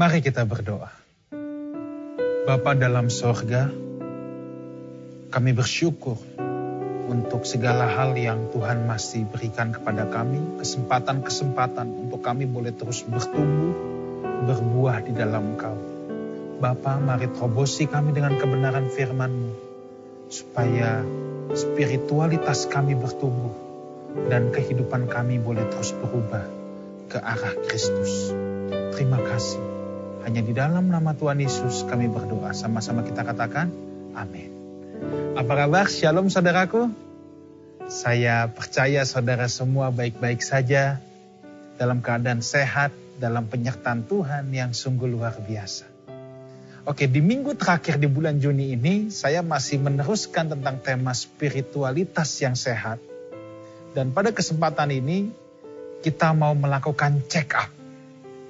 Mari kita berdoa. Bapa dalam sorga, kami bersyukur untuk segala hal yang Tuhan masih berikan kepada kami, kesempatan-kesempatan untuk kami boleh terus bertumbuh, berbuah di dalam Engkau. Bapa, mari terobosi kami dengan kebenaran firman-Mu, supaya spiritualitas kami bertumbuh dan kehidupan kami boleh terus berubah ke arah Kristus. Terima kasih. Hanya di dalam nama Tuhan Yesus kami berdoa. Sama-sama kita katakan, amin. Apa kabar? Shalom saudaraku. Saya percaya saudara semua baik-baik saja dalam keadaan sehat, dalam penyertaan Tuhan yang sungguh luar biasa. Oke, di minggu terakhir di bulan Juni ini, saya masih meneruskan tentang tema spiritualitas yang sehat. Dan pada kesempatan ini, kita mau melakukan check up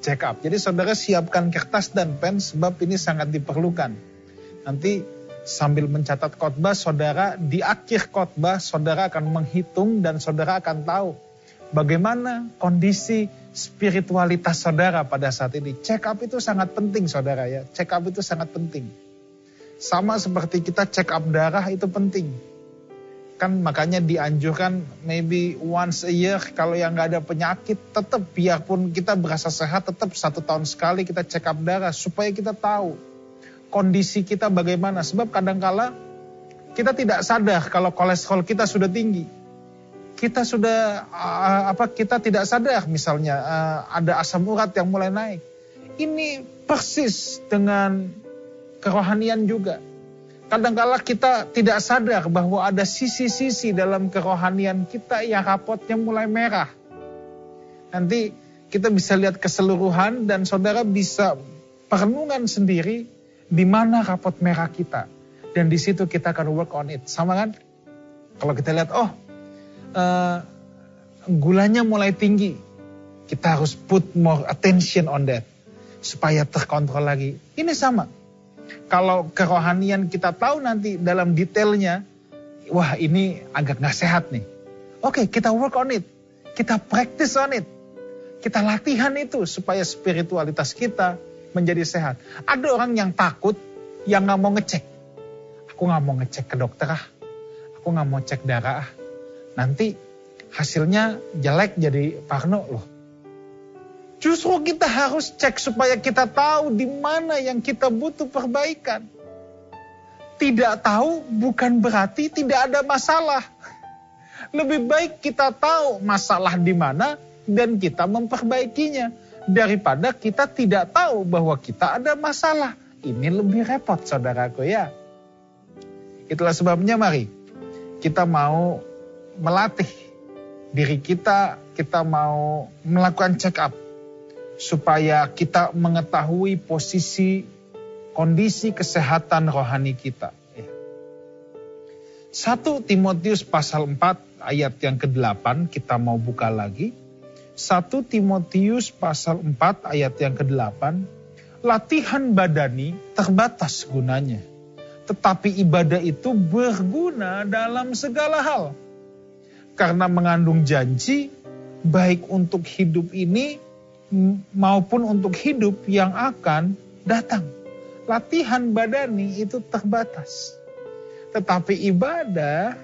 check up. Jadi saudara siapkan kertas dan pen sebab ini sangat diperlukan. Nanti sambil mencatat khotbah, saudara di akhir khotbah saudara akan menghitung dan saudara akan tahu bagaimana kondisi spiritualitas saudara pada saat ini. Check up itu sangat penting saudara ya. Check up itu sangat penting. Sama seperti kita check up darah itu penting kan makanya dianjurkan maybe once a year kalau yang nggak ada penyakit tetap biarpun kita berasa sehat tetap satu tahun sekali kita check up darah supaya kita tahu kondisi kita bagaimana. Sebab kadangkala kita tidak sadar kalau kolesterol kita sudah tinggi. Kita sudah uh, apa kita tidak sadar misalnya uh, ada asam urat yang mulai naik. Ini persis dengan kerohanian juga Kadangkala kita tidak sadar bahwa ada sisi-sisi dalam kerohanian kita yang rapotnya mulai merah. Nanti kita bisa lihat keseluruhan dan saudara bisa perenungan sendiri di mana rapot merah kita. Dan di situ kita akan work on it. Sama kan? Kalau kita lihat, oh uh, gulanya mulai tinggi. Kita harus put more attention on that. Supaya terkontrol lagi. Ini sama kalau kerohanian kita tahu nanti dalam detailnya, wah ini agak nggak sehat nih. Oke, kita work on it. Kita practice on it. Kita latihan itu supaya spiritualitas kita menjadi sehat. Ada orang yang takut, yang nggak mau ngecek. Aku nggak mau ngecek ke dokter ah. Aku nggak mau cek darah ah. Nanti hasilnya jelek jadi parno loh. Justru kita harus cek supaya kita tahu di mana yang kita butuh perbaikan. Tidak tahu bukan berarti tidak ada masalah. Lebih baik kita tahu masalah di mana dan kita memperbaikinya daripada kita tidak tahu bahwa kita ada masalah. Ini lebih repot saudaraku ya. Itulah sebabnya mari kita mau melatih diri kita, kita mau melakukan check up supaya kita mengetahui posisi kondisi kesehatan rohani kita. 1 Timotius pasal 4 ayat yang ke-8 kita mau buka lagi. 1 Timotius pasal 4 ayat yang ke-8. Latihan badani terbatas gunanya. Tetapi ibadah itu berguna dalam segala hal. Karena mengandung janji baik untuk hidup ini maupun untuk hidup yang akan datang. Latihan badani itu terbatas. Tetapi ibadah,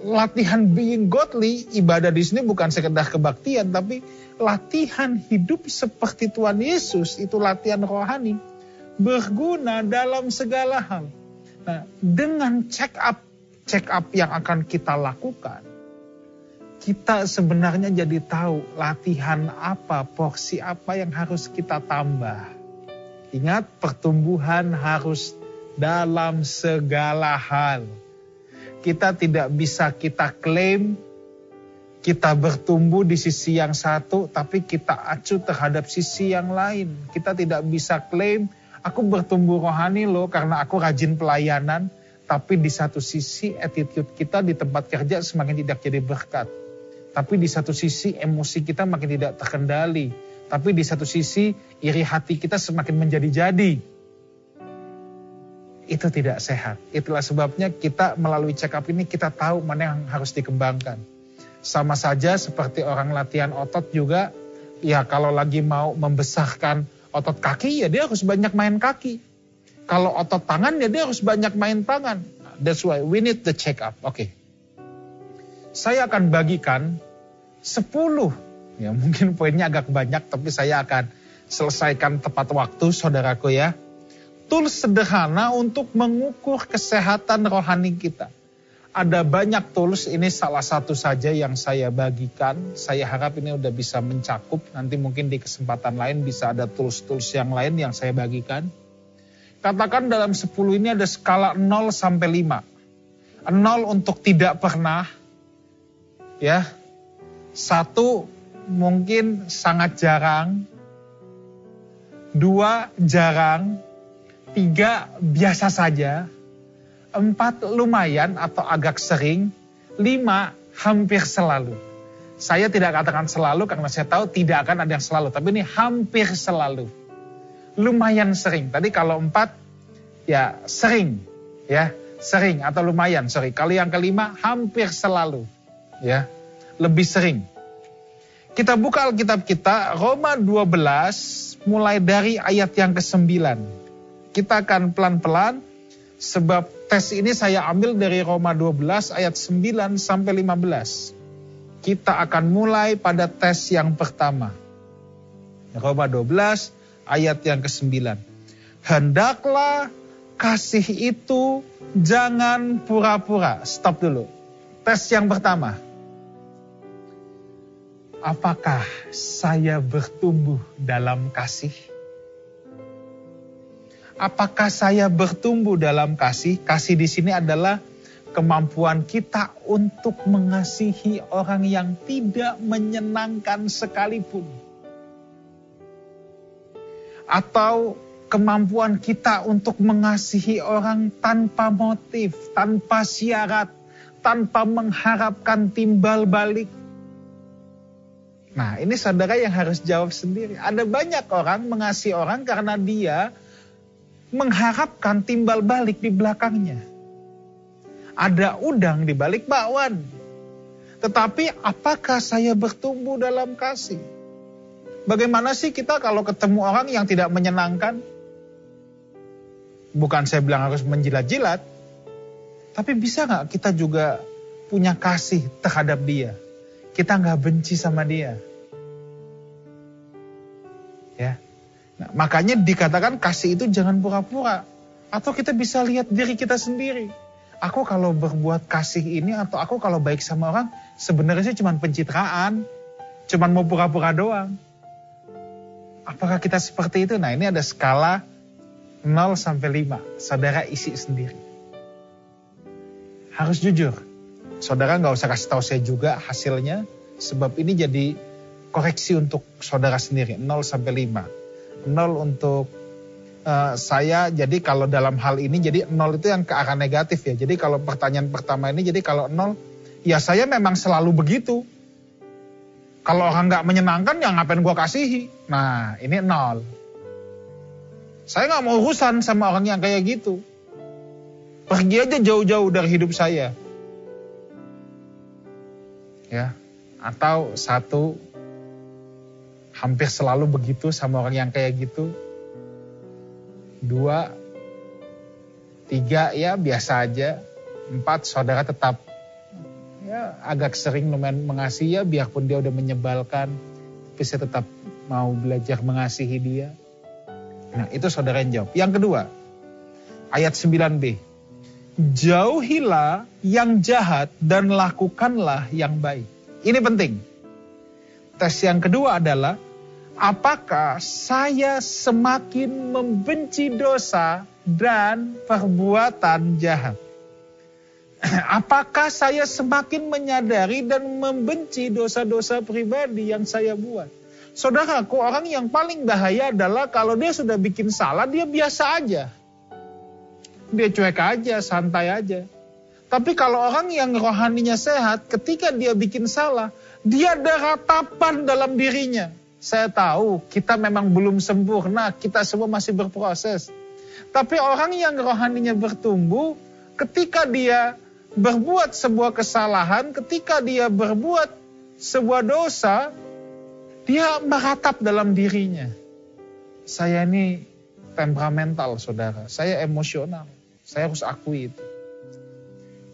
latihan being godly, ibadah di sini bukan sekedar kebaktian, tapi latihan hidup seperti Tuhan Yesus, itu latihan rohani. Berguna dalam segala hal. Nah, dengan check up, check up yang akan kita lakukan, kita sebenarnya jadi tahu latihan apa, porsi apa yang harus kita tambah. Ingat, pertumbuhan harus dalam segala hal. Kita tidak bisa kita klaim kita bertumbuh di sisi yang satu, tapi kita acu terhadap sisi yang lain. Kita tidak bisa klaim, aku bertumbuh rohani loh karena aku rajin pelayanan, tapi di satu sisi attitude kita di tempat kerja semakin tidak jadi berkat tapi di satu sisi emosi kita makin tidak terkendali. Tapi di satu sisi iri hati kita semakin menjadi-jadi. Itu tidak sehat. Itulah sebabnya kita melalui check up ini kita tahu mana yang harus dikembangkan. Sama saja seperti orang latihan otot juga, ya kalau lagi mau membesarkan otot kaki ya dia harus banyak main kaki. Kalau otot tangan ya dia harus banyak main tangan. That's why we need the check up. Oke. Okay. Saya akan bagikan 10 ya mungkin poinnya agak banyak tapi saya akan selesaikan tepat waktu saudaraku ya. Tools sederhana untuk mengukur kesehatan rohani kita. Ada banyak tools, ini salah satu saja yang saya bagikan. Saya harap ini udah bisa mencakup, nanti mungkin di kesempatan lain bisa ada tools-tools yang lain yang saya bagikan. Katakan dalam 10 ini ada skala 0 sampai 5. 0 untuk tidak pernah, ya. Satu mungkin sangat jarang, dua jarang, tiga biasa saja, empat lumayan atau agak sering, lima hampir selalu. Saya tidak katakan selalu karena saya tahu tidak akan ada yang selalu, tapi ini hampir selalu. Lumayan sering. Tadi kalau empat, ya sering, ya sering atau lumayan, sorry. Kalau yang kelima, hampir selalu, ya lebih sering. Kita buka Alkitab kita, Roma 12, mulai dari ayat yang ke-9. Kita akan pelan-pelan, sebab tes ini saya ambil dari Roma 12 ayat 9 sampai 15. Kita akan mulai pada tes yang pertama. Roma 12 ayat yang ke-9. Hendaklah kasih itu jangan pura-pura. Stop dulu. Tes yang pertama. Apakah saya bertumbuh dalam kasih? Apakah saya bertumbuh dalam kasih? Kasih di sini adalah kemampuan kita untuk mengasihi orang yang tidak menyenangkan sekalipun. Atau kemampuan kita untuk mengasihi orang tanpa motif, tanpa syarat, tanpa mengharapkan timbal balik. Nah, ini saudara yang harus jawab sendiri. Ada banyak orang mengasihi orang karena dia mengharapkan timbal balik di belakangnya. Ada udang di balik bakwan. Tetapi apakah saya bertumbuh dalam kasih? Bagaimana sih kita kalau ketemu orang yang tidak menyenangkan? Bukan saya bilang harus menjilat-jilat. Tapi bisa nggak kita juga punya kasih terhadap dia? Kita nggak benci sama dia. Ya, Nah, makanya dikatakan kasih itu jangan pura-pura. Atau kita bisa lihat diri kita sendiri. Aku kalau berbuat kasih ini atau aku kalau baik sama orang sebenarnya sih cuma pencitraan. Cuma mau pura-pura doang. Apakah kita seperti itu? Nah ini ada skala 0 sampai 5. Saudara isi sendiri. Harus jujur. Saudara nggak usah kasih tahu saya juga hasilnya. Sebab ini jadi koreksi untuk saudara sendiri. 0 sampai 5 nol untuk uh, saya. Jadi kalau dalam hal ini jadi nol itu yang ke arah negatif ya. Jadi kalau pertanyaan pertama ini jadi kalau nol ya saya memang selalu begitu. Kalau orang nggak menyenangkan ya ngapain gue kasihi. Nah ini nol. Saya nggak mau urusan sama orang yang kayak gitu. Pergi aja jauh-jauh dari hidup saya. Ya, atau satu hampir selalu begitu sama orang yang kayak gitu. Dua, tiga ya biasa aja. Empat, saudara tetap ya agak sering lumayan mengasihi ya biarpun dia udah menyebalkan. Tapi saya tetap mau belajar mengasihi dia. Nah itu saudara yang jawab. Yang kedua, ayat 9b. Jauhilah yang jahat dan lakukanlah yang baik. Ini penting. Tes yang kedua adalah apakah saya semakin membenci dosa dan perbuatan jahat? Apakah saya semakin menyadari dan membenci dosa-dosa pribadi yang saya buat? Saudaraku, orang yang paling bahaya adalah kalau dia sudah bikin salah, dia biasa aja. Dia cuek aja, santai aja. Tapi kalau orang yang rohaninya sehat, ketika dia bikin salah, dia ada ratapan dalam dirinya saya tahu kita memang belum sempurna, kita semua masih berproses. Tapi orang yang rohaninya bertumbuh, ketika dia berbuat sebuah kesalahan, ketika dia berbuat sebuah dosa, dia meratap dalam dirinya. saya ini temperamental, saudara. Saya emosional. Saya harus akui itu.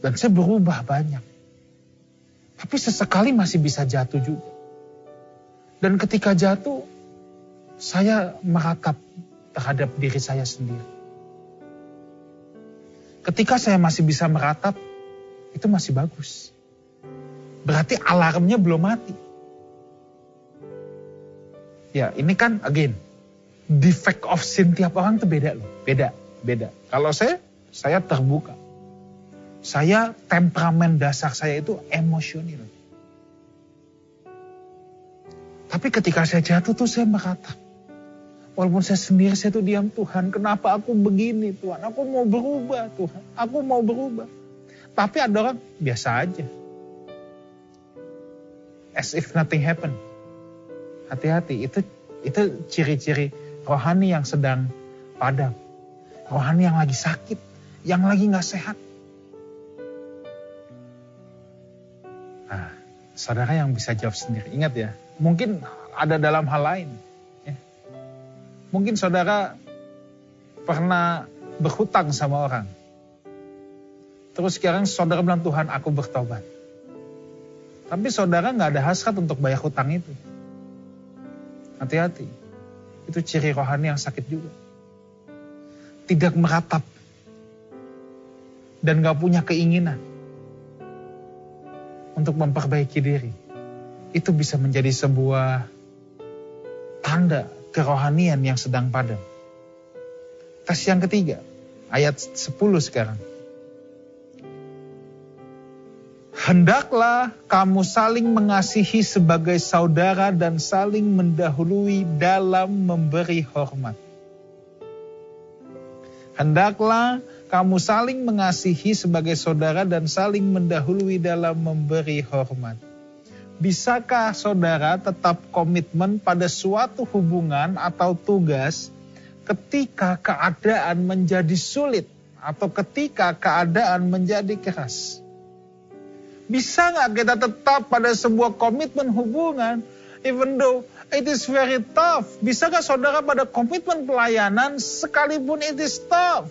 Dan saya berubah banyak. Tapi sesekali masih bisa jatuh juga. Dan ketika jatuh, saya meratap terhadap diri saya sendiri. Ketika saya masih bisa meratap, itu masih bagus. Berarti alarmnya belum mati. Ya, ini kan again, defect of sin tiap orang itu beda loh. Beda, beda. Kalau saya, saya terbuka. Saya temperamen dasar saya itu emosional. Tapi ketika saya jatuh tuh saya merata. Walaupun saya sendiri, saya tuh diam Tuhan. Kenapa aku begini Tuhan? Aku mau berubah Tuhan. Aku mau berubah. Tapi ada orang biasa aja. As if nothing happened. Hati-hati, itu itu ciri-ciri rohani yang sedang padam. Rohani yang lagi sakit, yang lagi nggak sehat. Nah, saudara yang bisa jawab sendiri, ingat ya, mungkin ada dalam hal lain. Ya. Mungkin saudara pernah berhutang sama orang. Terus sekarang saudara bilang, Tuhan aku bertobat. Tapi saudara nggak ada hasrat untuk bayar hutang itu. Hati-hati. Itu ciri rohani yang sakit juga. Tidak meratap. Dan gak punya keinginan. Untuk memperbaiki diri. Itu bisa menjadi sebuah tanda kerohanian yang sedang padam. Tes yang ketiga, ayat 10 sekarang. Hendaklah kamu saling mengasihi sebagai saudara dan saling mendahului dalam memberi hormat. Hendaklah kamu saling mengasihi sebagai saudara dan saling mendahului dalam memberi hormat. Bisakah saudara tetap komitmen pada suatu hubungan atau tugas ketika keadaan menjadi sulit atau ketika keadaan menjadi keras? Bisa nggak kita tetap pada sebuah komitmen hubungan, even though it is very tough. Bisa nggak saudara pada komitmen pelayanan sekalipun it is tough?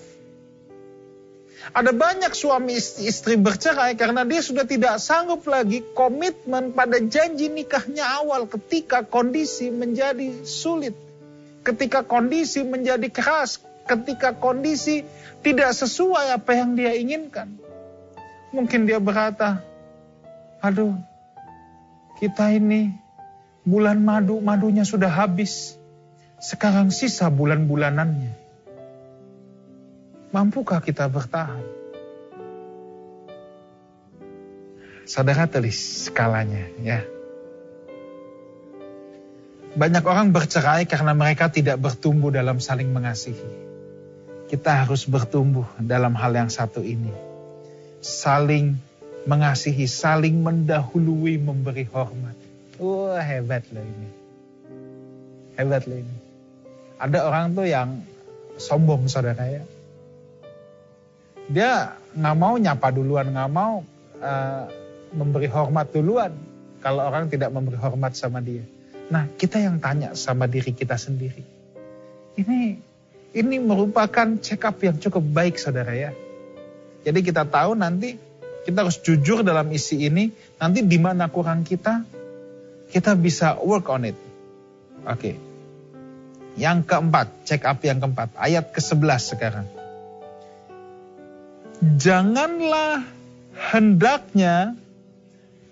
Ada banyak suami istri bercerai karena dia sudah tidak sanggup lagi komitmen pada janji nikahnya awal ketika kondisi menjadi sulit. Ketika kondisi menjadi keras, ketika kondisi tidak sesuai apa yang dia inginkan. Mungkin dia berkata, aduh kita ini bulan madu, madunya sudah habis. Sekarang sisa bulan-bulanannya. Mampukah kita bertahan? Saudara tulis skalanya ya. Banyak orang bercerai karena mereka tidak bertumbuh dalam saling mengasihi. Kita harus bertumbuh dalam hal yang satu ini. Saling mengasihi, saling mendahului, memberi hormat. Wah hebat loh ini. Hebat loh ini. Ada orang tuh yang sombong saudara ya. Dia nggak mau nyapa duluan, nggak mau uh, memberi hormat duluan. Kalau orang tidak memberi hormat sama dia. Nah kita yang tanya sama diri kita sendiri. Ini ini merupakan check up yang cukup baik saudara ya. Jadi kita tahu nanti kita harus jujur dalam isi ini. Nanti di mana kurang kita, kita bisa work on it. Oke. Okay. Yang keempat, check up yang keempat. Ayat ke-11 sekarang. Janganlah hendaknya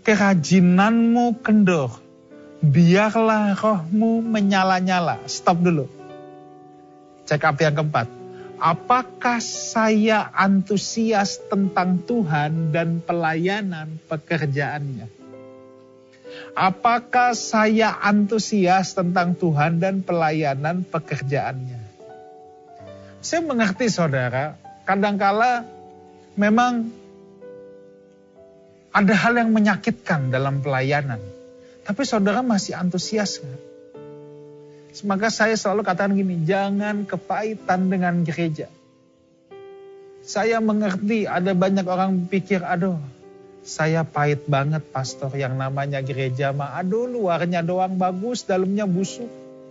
kerajinanmu kendor. Biarlah rohmu menyala-nyala. Stop dulu. Check up yang keempat Apakah saya antusias tentang Tuhan dan pelayanan pekerjaannya? Apakah saya antusias tentang Tuhan dan pelayanan pekerjaannya? Saya mengerti saudara, kadangkala memang ada hal yang menyakitkan dalam pelayanan. Tapi saudara masih antusias gak? Maka saya selalu katakan gini, jangan kepahitan dengan gereja. Saya mengerti ada banyak orang pikir, aduh saya pahit banget pastor yang namanya gereja mah. Aduh luarnya doang bagus, dalamnya busuk.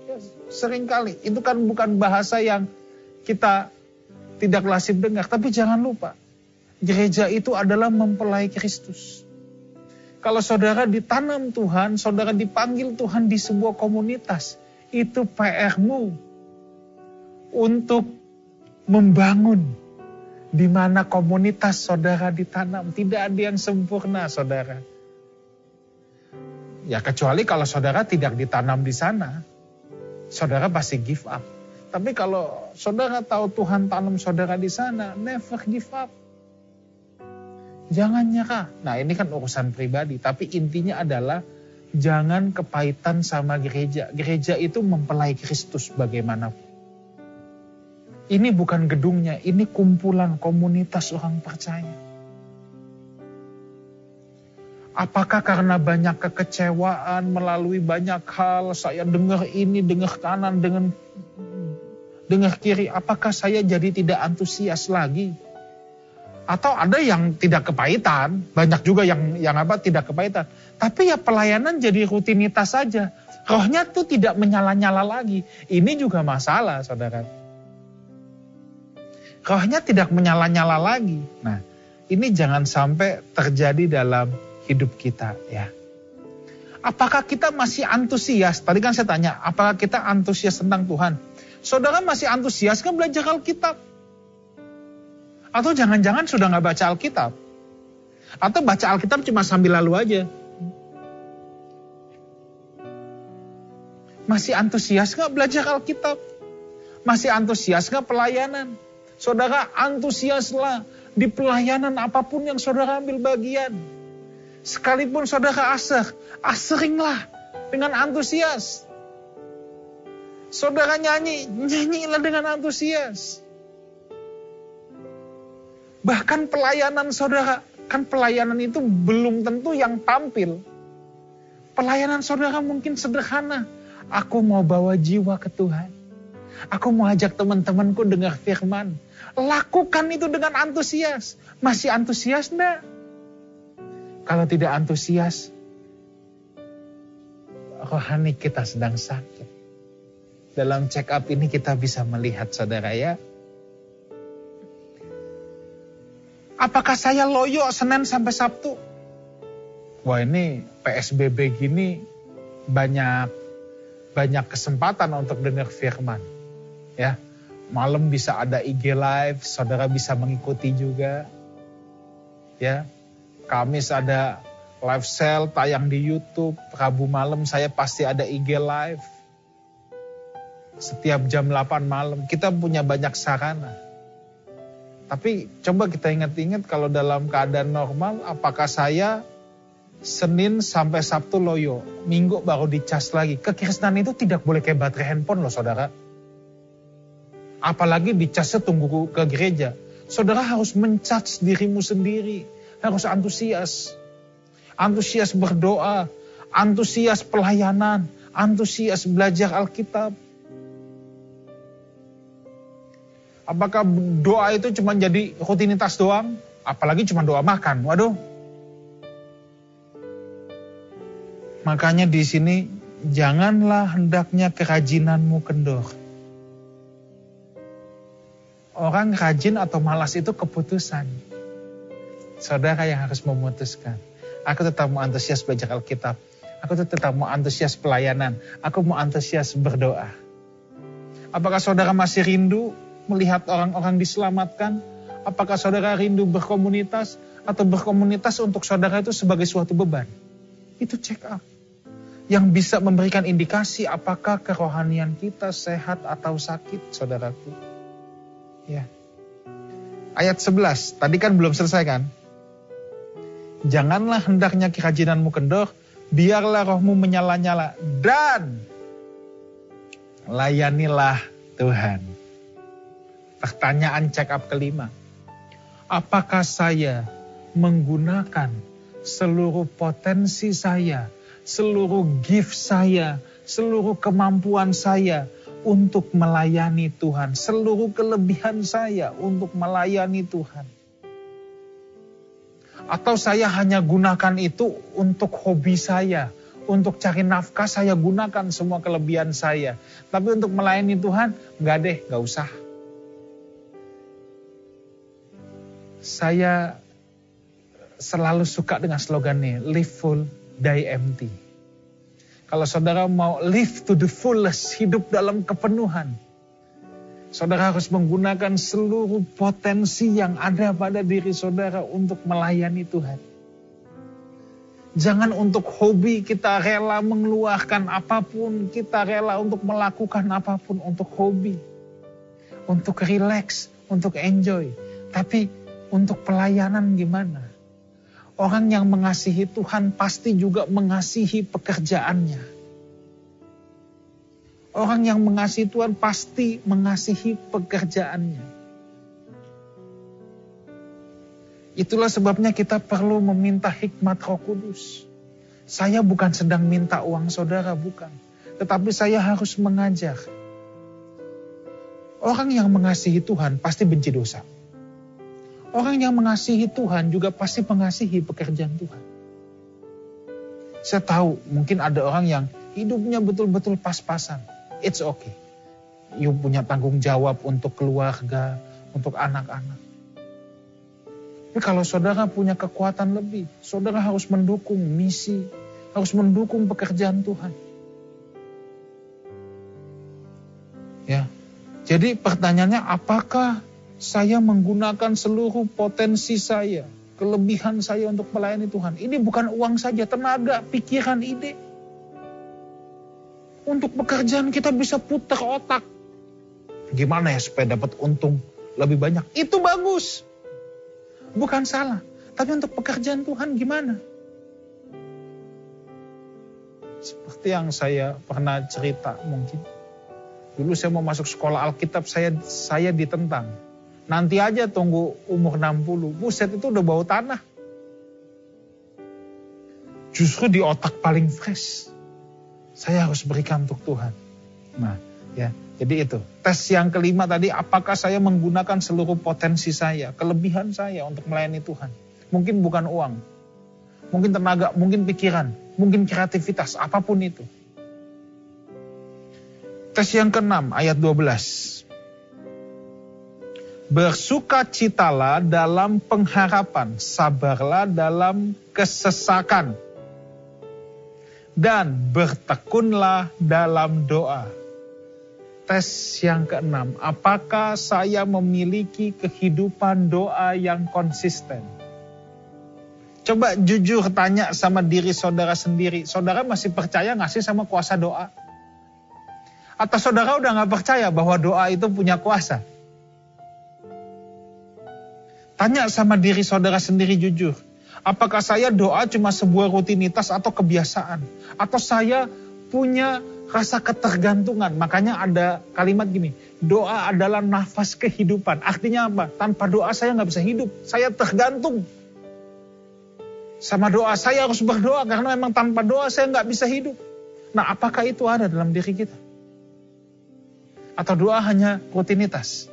Ya, sering kali. Itu kan bukan bahasa yang kita tidak lazim dengar. Tapi jangan lupa, gereja itu adalah mempelai Kristus. Kalau saudara ditanam Tuhan, saudara dipanggil Tuhan di sebuah komunitas, itu PR-mu untuk membangun di mana komunitas saudara ditanam. Tidak ada yang sempurna, saudara. Ya kecuali kalau saudara tidak ditanam di sana, saudara pasti give up. Tapi kalau saudara tahu Tuhan tanam saudara di sana, never give up. Jangan nyerah. Nah ini kan urusan pribadi, tapi intinya adalah jangan kepahitan sama gereja. Gereja itu mempelai Kristus bagaimanapun. Ini bukan gedungnya, ini kumpulan komunitas orang percaya. Apakah karena banyak kekecewaan melalui banyak hal, saya dengar ini, dengar kanan, dengan dengar kiri, apakah saya jadi tidak antusias lagi? Atau ada yang tidak kepahitan, banyak juga yang yang apa tidak kepahitan. Tapi ya pelayanan jadi rutinitas saja. Rohnya tuh tidak menyala-nyala lagi. Ini juga masalah, saudara. Rohnya tidak menyala-nyala lagi. Nah, ini jangan sampai terjadi dalam hidup kita ya. Apakah kita masih antusias? Tadi kan saya tanya, apakah kita antusias tentang Tuhan? Saudara masih antusias kan belajar Alkitab? Atau jangan-jangan sudah nggak baca Alkitab? Atau baca Alkitab cuma sambil lalu aja? Masih antusias nggak belajar Alkitab? Masih antusias nggak pelayanan? Saudara antusiaslah di pelayanan apa pun yang saudara ambil bagian. Sekalipun saudara aser, aseringlah dengan antusias. Saudara nyanyi, nyanyilah dengan antusias. Bahkan pelayanan saudara, kan pelayanan itu belum tentu yang tampil. Pelayanan saudara mungkin sederhana. Aku mau bawa jiwa ke Tuhan. Aku mau ajak teman-temanku dengar firman. Lakukan itu dengan antusias. Masih antusias enggak? Kalau tidak antusias, rohani kita sedang sakit. Dalam check up ini kita bisa melihat saudara ya, Apakah saya loyo Senin sampai Sabtu? Wah ini PSBB gini banyak banyak kesempatan untuk dengar firman. Ya, malam bisa ada IG live, saudara bisa mengikuti juga. Ya, Kamis ada live sale tayang di YouTube, Rabu malam saya pasti ada IG live. Setiap jam 8 malam kita punya banyak sarana tapi coba kita ingat-ingat kalau dalam keadaan normal, apakah saya Senin sampai Sabtu loyo, Minggu baru dicas lagi. Kekristenan itu tidak boleh kayak baterai handphone loh saudara. Apalagi dicasnya tunggu ke gereja. Saudara harus mencas dirimu sendiri. Harus antusias. Antusias berdoa. Antusias pelayanan. Antusias belajar Alkitab Apakah doa itu cuma jadi rutinitas doang? Apalagi cuma doa makan. Waduh. Makanya di sini janganlah hendaknya kerajinanmu kendor. Orang rajin atau malas itu keputusan. Saudara yang harus memutuskan. Aku tetap mau antusias belajar Alkitab. Aku tetap mau antusias pelayanan. Aku mau antusias berdoa. Apakah saudara masih rindu melihat orang-orang diselamatkan? Apakah saudara rindu berkomunitas atau berkomunitas untuk saudara itu sebagai suatu beban? Itu check up. Yang bisa memberikan indikasi apakah kerohanian kita sehat atau sakit, saudaraku. Ya. Ayat 11, tadi kan belum selesai kan? Janganlah hendaknya kerajinanmu kendor, biarlah rohmu menyala-nyala dan layanilah Tuhan. Pertanyaan check up kelima. Apakah saya menggunakan seluruh potensi saya, seluruh gift saya, seluruh kemampuan saya untuk melayani Tuhan, seluruh kelebihan saya untuk melayani Tuhan? Atau saya hanya gunakan itu untuk hobi saya, Untuk cari nafkah saya gunakan semua kelebihan saya. Tapi untuk melayani Tuhan, enggak deh, enggak usah. Saya selalu suka dengan slogannya, live full, die empty. Kalau saudara mau live to the fullest, hidup dalam kepenuhan, saudara harus menggunakan seluruh potensi yang ada pada diri saudara untuk melayani Tuhan. Jangan untuk hobi kita rela mengeluarkan apa pun, kita rela untuk melakukan apa pun untuk hobi. Untuk relax, untuk enjoy. Tapi untuk pelayanan gimana? Orang yang mengasihi Tuhan pasti juga mengasihi pekerjaannya. Orang yang mengasihi Tuhan pasti mengasihi pekerjaannya. Itulah sebabnya kita perlu meminta hikmat roh kudus. Saya bukan sedang minta uang saudara, bukan. Tetapi saya harus mengajar. Orang yang mengasihi Tuhan pasti benci dosa. Orang yang mengasihi Tuhan juga pasti mengasihi pekerjaan Tuhan. Saya tahu mungkin ada orang yang hidupnya betul-betul pas-pasan. It's okay. You punya tanggung jawab untuk keluarga, untuk anak-anak. Tapi kalau saudara punya kekuatan lebih, saudara harus mendukung misi, harus mendukung pekerjaan Tuhan. Ya. Jadi pertanyaannya apakah saya menggunakan seluruh potensi saya, kelebihan saya untuk melayani Tuhan? Ini bukan uang saja, tenaga, pikiran, ide. Untuk pekerjaan kita bisa putar otak. Gimana ya supaya dapat untung lebih banyak? Itu bagus. Bukan salah. Tapi untuk pekerjaan Tuhan gimana? Seperti yang saya pernah cerita mungkin. Dulu saya mau masuk sekolah Alkitab, saya saya ditentang. Nanti aja tunggu umur 60. Buset itu udah bau tanah. Justru di otak paling fresh. Saya harus berikan untuk Tuhan. Nah, ya. Jadi itu. Tes yang kelima tadi, apakah saya menggunakan seluruh potensi saya, kelebihan saya untuk melayani Tuhan? Mungkin bukan uang, mungkin tenaga, mungkin pikiran, mungkin kreativitas, apa pun itu. Tes yang keenam, ayat 12. Bersukacitalah dalam pengharapan, sabarlah dalam kesesakan, dan bertekunlah dalam doa tes yang keenam, apakah saya memiliki kehidupan doa yang konsisten? Coba jujur tanya sama diri saudara sendiri, saudara masih percaya gak sih sama kuasa doa? Atau saudara udah gak percaya bahwa doa itu punya kuasa? Tanya sama diri saudara sendiri jujur, apakah saya doa cuma sebuah rutinitas atau kebiasaan? Atau saya punya rasa ketergantungan. Makanya ada kalimat gini, doa adalah nafas kehidupan. Artinya apa? Tanpa doa saya nggak bisa hidup. Saya tergantung. Sama doa saya harus berdoa karena memang tanpa doa saya nggak bisa hidup. Nah apakah itu ada dalam diri kita? Atau doa hanya rutinitas?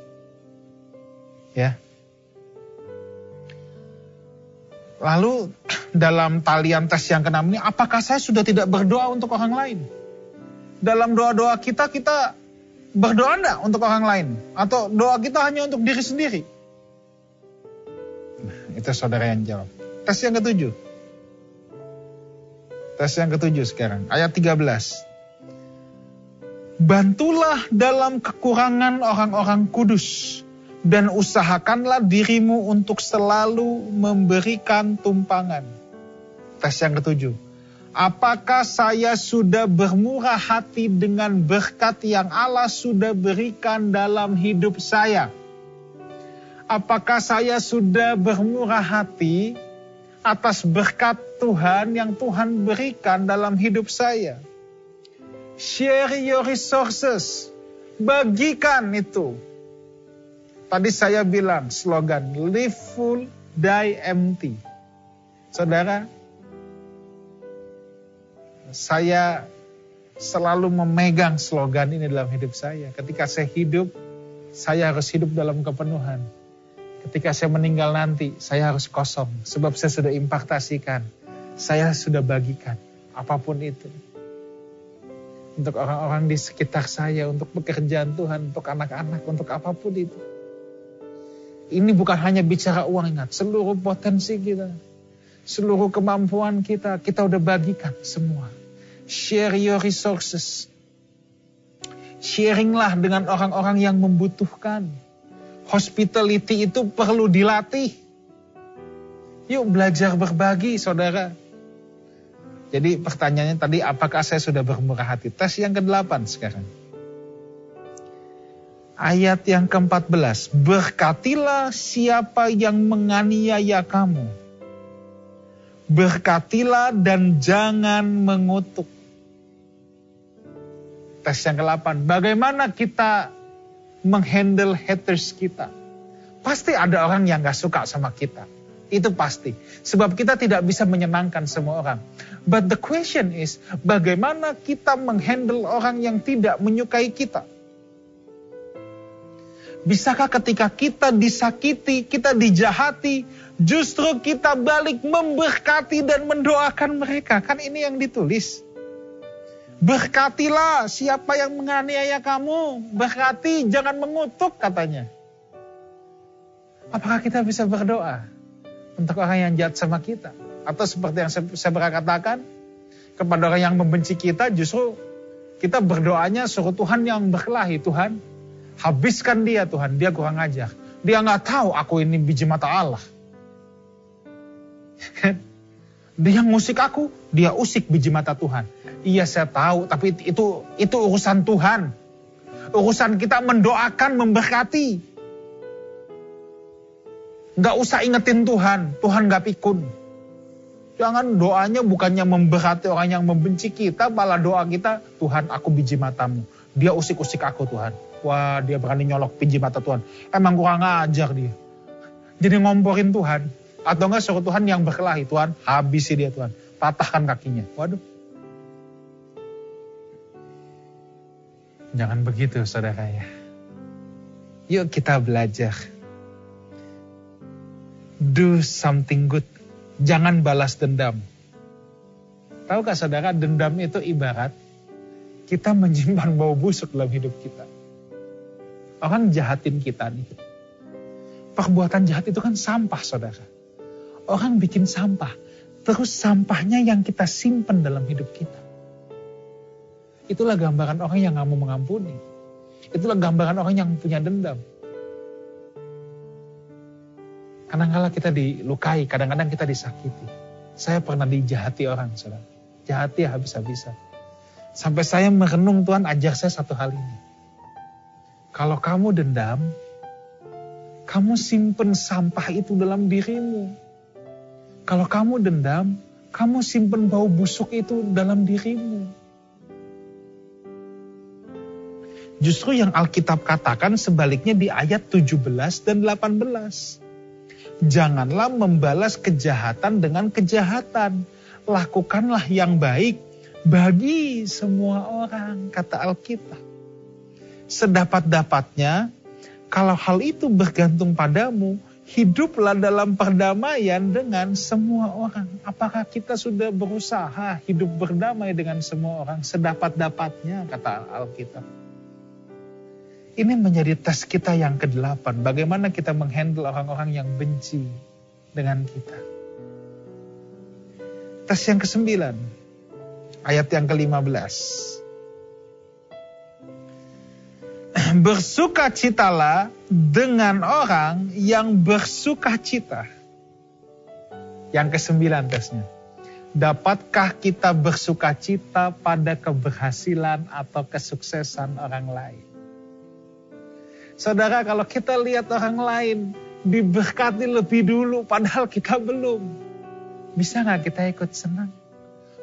Ya. Lalu dalam talian tes yang keenam ini, apakah saya sudah tidak berdoa untuk orang lain? dalam doa-doa kita, kita berdoa enggak untuk orang lain? Atau doa kita hanya untuk diri sendiri? Nah, itu saudara yang jawab. Tes yang ketujuh. Tes yang ketujuh sekarang. Ayat 13. Bantulah dalam kekurangan orang-orang kudus dan usahakanlah dirimu untuk selalu memberikan tumpangan. Tes yang ketujuh Apakah saya sudah bermurah hati dengan berkat yang Allah sudah berikan dalam hidup saya? Apakah saya sudah bermurah hati atas berkat Tuhan yang Tuhan berikan dalam hidup saya? Share your resources. Bagikan itu. Tadi saya bilang slogan live full, die empty. Saudara, saya selalu memegang slogan ini dalam hidup saya. Ketika saya hidup, saya harus hidup dalam kepenuhan. Ketika saya meninggal nanti, saya harus kosong. Sebab saya sudah impartasikan. Saya sudah bagikan. apa pun itu. Untuk orang-orang di sekitar saya, untuk pekerjaan Tuhan, untuk anak-anak, untuk apa pun itu. Ini bukan hanya bicara uang, ingat. Seluruh potensi kita, seluruh kemampuan kita, kita udah bagikan semua. Share your resources. Sharinglah dengan orang-orang yang membutuhkan. Hospitality itu perlu dilatih. Yuk belajar berbagi, saudara. Jadi pertanyaannya tadi, apakah saya sudah bermurah hati? Tes yang ke-8 sekarang. Ayat yang ke-14. Berkatilah siapa yang menganiaya kamu. Berkatilah dan jangan mengutuk. Tes yang ke-8. Bagaimana kita menghandle haters kita? Pasti ada orang yang gak suka sama kita. Itu pasti. Sebab kita tidak bisa menyenangkan semua orang. But the question is, bagaimana kita menghandle orang yang tidak menyukai kita? Bisakah ketika kita disakiti, kita dijahati, justru kita balik memberkati dan mendoakan mereka? Kan ini yang ditulis. Berkatilah siapa yang menganiaya kamu. Berkati, jangan mengutuk katanya. Apakah kita bisa berdoa? untuk orang yang jahat sama kita. Atau seperti yang saya pernah katakan, kepada orang yang membenci kita justru kita berdoanya suruh Tuhan yang berkelahi. Tuhan, habiskan dia Tuhan, dia kurang ajar. Dia nggak tahu aku ini biji mata Allah. dia ngusik aku, dia usik biji mata Tuhan. Iya saya tahu, tapi itu itu urusan Tuhan. Urusan kita mendoakan, memberkati. Nggak usah ingetin Tuhan, Tuhan nggak pikun. Jangan doanya bukannya memberkati orang yang membenci kita, malah doa kita, Tuhan aku biji matamu. Dia usik-usik aku Tuhan. Wah dia berani nyolok biji mata Tuhan. Emang kurang ajar dia. Jadi ngomporin Tuhan. Atau enggak suruh Tuhan yang berkelahi. Tuhan habisi dia Tuhan. Patahkan kakinya. Waduh. Jangan begitu saudara ya. Yuk kita belajar do something good. Jangan balas dendam. Tahukah saudara, dendam itu ibarat kita menyimpan bau busuk dalam hidup kita. Orang jahatin kita nih. Perbuatan jahat itu kan sampah saudara. Orang bikin sampah. Terus sampahnya yang kita simpan dalam hidup kita. Itulah gambaran orang yang nggak mau mengampuni. Itulah gambaran orang yang punya dendam. Kadang-kala kita dilukai, kadang-kadang kita disakiti. Saya pernah dijahati orang, saudara. Jahati habis-habisan. Sampai saya merenung Tuhan ajar saya satu hal ini. Kalau kamu dendam, kamu simpen sampah itu dalam dirimu. Kalau kamu dendam, kamu simpen bau busuk itu dalam dirimu. Justru yang Alkitab katakan sebaliknya di ayat 17 dan 18 janganlah membalas kejahatan dengan kejahatan. Lakukanlah yang baik bagi semua orang, kata Alkitab. Sedapat-dapatnya, kalau hal itu bergantung padamu, hiduplah dalam perdamaian dengan semua orang. Apakah kita sudah berusaha hidup berdamai dengan semua orang sedapat-dapatnya, kata Alkitab. Ini menjadi tes kita yang ke-8. Bagaimana kita menghandle orang-orang yang benci dengan kita. Tes yang ke-9. Ayat yang ke-15. Bersukacitalah dengan orang yang bersuka cita. Yang ke-9 tesnya. Dapatkah kita bersuka cita pada keberhasilan atau kesuksesan orang lain? Saudara kalau kita lihat orang lain diberkati lebih dulu padahal kita belum. Bisa nggak kita ikut senang?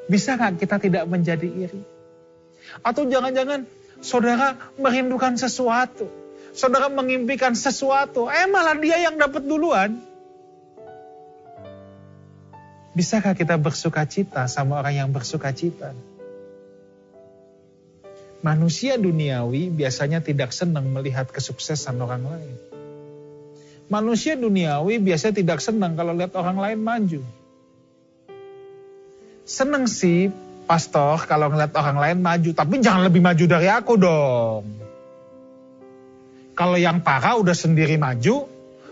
Bisa nggak kita tidak menjadi iri? Atau jangan-jangan saudara merindukan sesuatu. Saudara mengimpikan sesuatu. Eh malah dia yang dapat duluan. Bisakah kita bersuka cita sama orang yang bersuka cita? Manusia duniawi biasanya tidak senang melihat kesuksesan orang lain. Manusia duniawi biasanya tidak senang kalau lihat orang lain maju. Senang sih pastor kalau ngeliat orang lain maju, tapi jangan lebih maju dari aku dong. Kalau yang parah udah sendiri maju,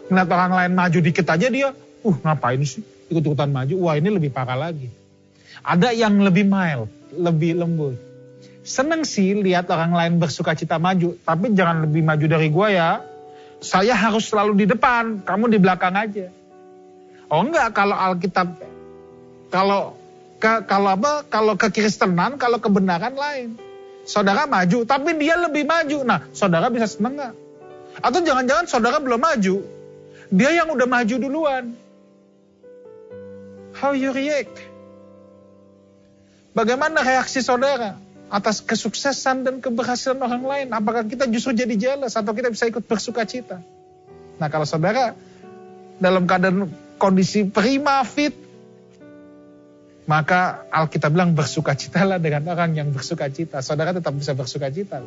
ngeliat orang lain maju dikit aja dia, uh ngapain sih ikut-ikutan maju, wah ini lebih parah lagi. Ada yang lebih mild, lebih lembut. Seneng sih lihat orang lain bersuka cita maju, tapi jangan lebih maju dari gue ya. Saya harus selalu di depan, kamu di belakang aja. Oh enggak, kalau Alkitab, kalau ke, kalau apa? Kalau kekristenan, kalau kebenaran lain. Saudara maju, tapi dia lebih maju. Nah, saudara bisa seneng nggak? Atau jangan-jangan saudara belum maju, dia yang udah maju duluan. How you react? Bagaimana reaksi saudara atas kesuksesan dan keberhasilan orang lain? Apakah kita justru jadi jealous atau kita bisa ikut bersuka cita? Nah kalau saudara dalam keadaan kondisi prima fit, maka Alkitab bilang bersuka citalah dengan orang yang bersuka cita. Saudara tetap bisa bersuka cita.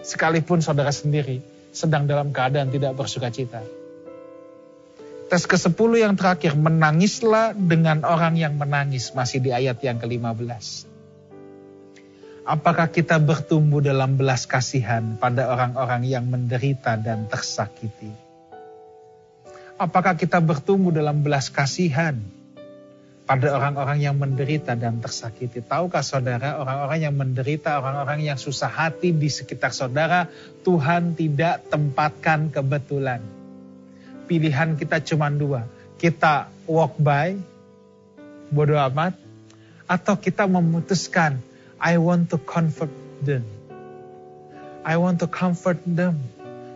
Sekalipun saudara sendiri sedang dalam keadaan tidak bersuka cita. Tes ke-10 yang terakhir, menangislah dengan orang yang menangis. Masih di ayat yang ke-15. Apakah kita bertumbuh dalam belas kasihan pada orang-orang yang menderita dan tersakiti? Apakah kita bertumbuh dalam belas kasihan pada orang-orang yang menderita dan tersakiti. Tahukah saudara, orang-orang yang menderita, orang-orang yang susah hati di sekitar saudara, Tuhan tidak tempatkan kebetulan. Pilihan kita cuma dua. Kita walk by, bodoh amat, atau kita memutuskan, I want to comfort them. I want to comfort them.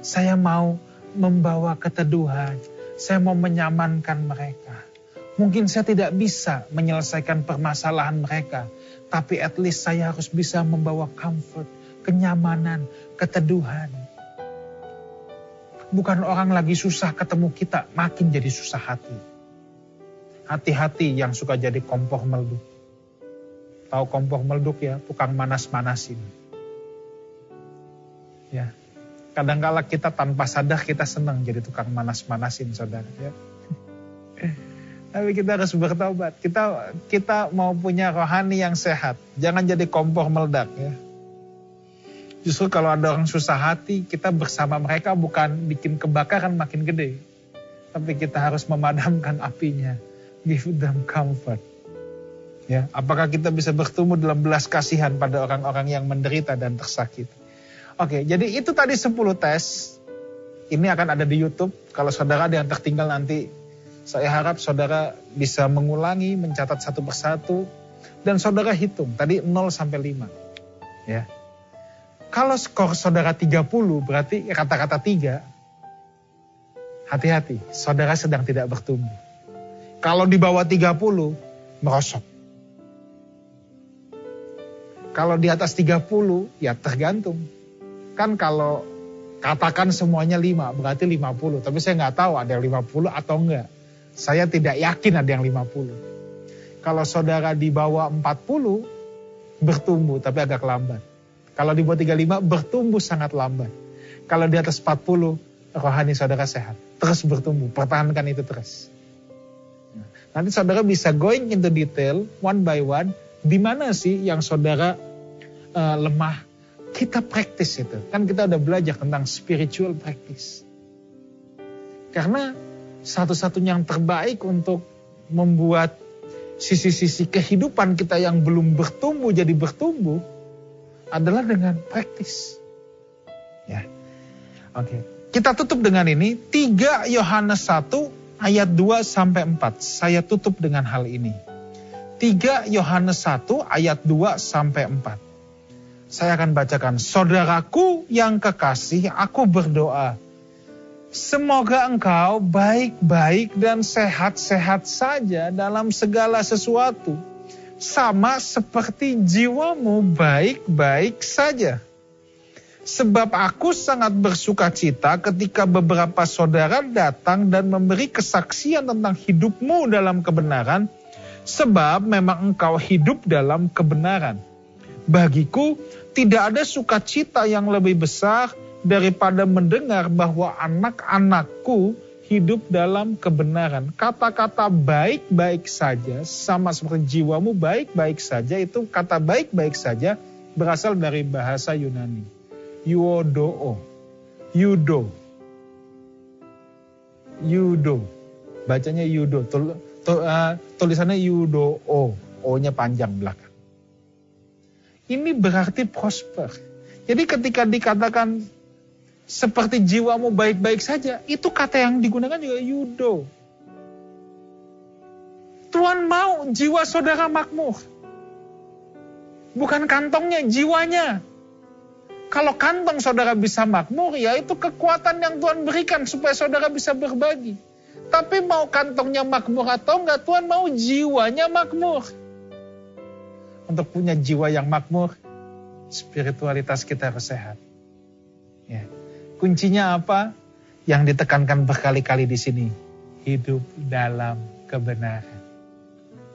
Saya mau membawa keteduhan. Saya mau menyamankan mereka Mungkin saya tidak bisa menyelesaikan permasalahan mereka, tapi at least saya harus bisa membawa comfort, kenyamanan, keteduhan. Bukan orang lagi susah ketemu kita, makin jadi susah hati. Hati-hati yang suka jadi kompor melduk. Tahu kompor melduk ya, tukang manas-manasin. Ya, kadang-kala kita tanpa sadar kita senang jadi tukang manas-manasin saudara ya. Tapi kita harus bertobat. Kita kita mau punya rohani yang sehat. Jangan jadi kompor meledak ya. Justru kalau ada orang susah hati, kita bersama mereka bukan bikin kebakaran makin gede. Tapi kita harus memadamkan apinya. Give them comfort. Ya, apakah kita bisa bertumbuh dalam belas kasihan pada orang-orang yang menderita dan tersakiti? Oke, jadi itu tadi 10 tes. Ini akan ada di YouTube. Kalau saudara ada yang tertinggal nanti saya harap saudara bisa mengulangi, mencatat satu persatu, dan saudara hitung. Tadi 0 sampai 5. Ya. Kalau skor saudara 30 berarti kata-kata 3, hati-hati, saudara sedang tidak bertumbuh. Kalau di bawah 30, merosot. Kalau di atas 30, ya tergantung. Kan kalau katakan semuanya 5, berarti 50. Tapi saya nggak tahu ada yang 50 atau enggak. Saya tidak yakin ada yang 50. Kalau saudara di bawah 40, bertumbuh tapi agak lambat. Kalau di bawah 35, bertumbuh sangat lambat. Kalau di atas 40, rohani saudara sehat. Terus bertumbuh, pertahankan itu terus. Nanti saudara bisa going into detail, one by one, di mana sih yang saudara uh, lemah. Kita praktis itu. Kan kita udah belajar tentang spiritual practice. Karena satu-satunya yang terbaik untuk membuat sisi-sisi kehidupan kita yang belum bertumbuh jadi bertumbuh adalah dengan praktis. Ya. Oke. Kita tutup dengan ini 3 Yohanes 1 ayat 2 sampai 4. Saya tutup dengan hal ini. 3 Yohanes 1 ayat 2 sampai 4. Saya akan bacakan, "Saudaraku yang kekasih, aku berdoa Semoga engkau baik-baik dan sehat-sehat saja dalam segala sesuatu, sama seperti jiwamu baik-baik saja. Sebab aku sangat bersuka cita ketika beberapa saudara datang dan memberi kesaksian tentang hidupmu dalam kebenaran, sebab memang engkau hidup dalam kebenaran. Bagiku, tidak ada sukacita yang lebih besar daripada mendengar bahwa anak-anakku hidup dalam kebenaran. Kata-kata baik-baik saja, sama seperti jiwamu baik-baik saja, itu kata baik-baik saja berasal dari bahasa Yunani. Yuodoo, yudo, yudo, bacanya yudo, tul, tul, uh, tulisannya yudo o, o-nya panjang belakang. Ini berarti prosper. Jadi ketika dikatakan seperti jiwamu baik-baik saja, itu kata yang digunakan juga yudo. Tuhan mau jiwa saudara makmur. Bukan kantongnya, jiwanya. Kalau kantong saudara bisa makmur, ya itu kekuatan yang Tuhan berikan supaya saudara bisa berbagi. Tapi mau kantongnya makmur atau enggak, Tuhan mau jiwanya makmur. Untuk punya jiwa yang makmur, spiritualitas kita harus sehat. Ya. Kuncinya apa? Yang ditekankan berkali-kali di sini. Hidup dalam kebenaran.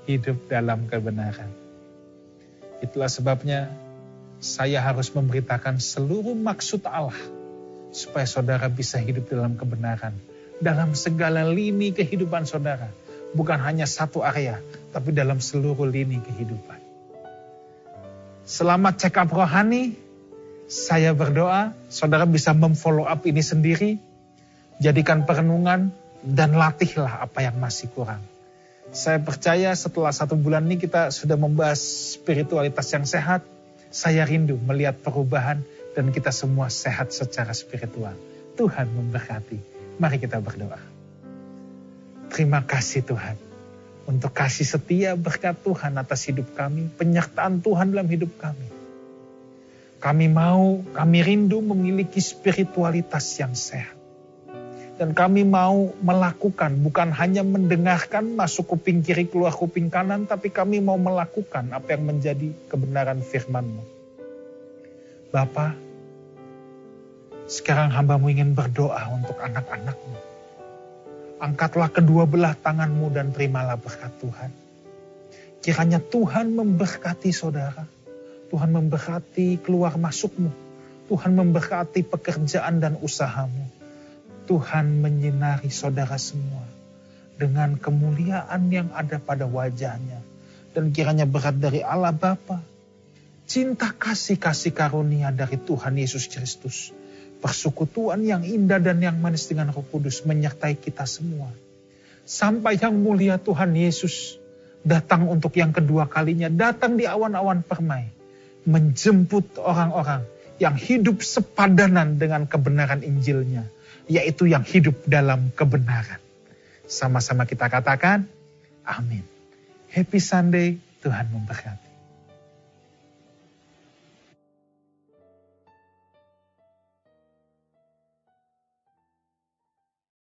Hidup dalam kebenaran. Itulah sebabnya saya harus memberitakan seluruh maksud Allah supaya saudara bisa hidup dalam kebenaran dalam segala lini kehidupan saudara, bukan hanya satu area, tapi dalam seluruh lini kehidupan. Selamat check up rohani, saya berdoa saudara bisa memfollow up ini sendiri, jadikan perenungan dan latihlah apa yang masih kurang. Saya percaya setelah satu bulan ini kita sudah membahas spiritualitas yang sehat. Saya rindu melihat perubahan dan kita semua sehat secara spiritual. Tuhan memberkati. Mari kita berdoa. Terima kasih Tuhan untuk kasih setia berkat Tuhan atas hidup kami, penyertaan Tuhan dalam hidup kami. Kami mau, kami rindu memiliki spiritualitas yang sehat. Dan kami mau melakukan, bukan hanya mendengarkan masuk kuping kiri keluar kuping kanan, tapi kami mau melakukan apa yang menjadi kebenaran firman-Mu. Bapa, sekarang hambamu ingin berdoa untuk anak-anakmu. Angkatlah kedua belah tanganmu dan terimalah berkat Tuhan. Kiranya Tuhan memberkati saudara Tuhan memberkati keluar masukmu. Tuhan memberkati pekerjaan dan usahamu. Tuhan menyinari saudara semua dengan kemuliaan yang ada pada wajahnya. Dan kiranya berat dari Allah Bapa, cinta kasih-kasih karunia dari Tuhan Yesus Kristus, persekutuan yang indah dan yang manis dengan Roh Kudus menyertai kita semua. Sampai yang mulia Tuhan Yesus datang untuk yang kedua kalinya, datang di awan-awan permai menjemput orang-orang yang hidup sepadanan dengan kebenaran Injilnya, yaitu yang hidup dalam kebenaran. Sama-sama kita katakan, amin. Happy Sunday, Tuhan memberkati.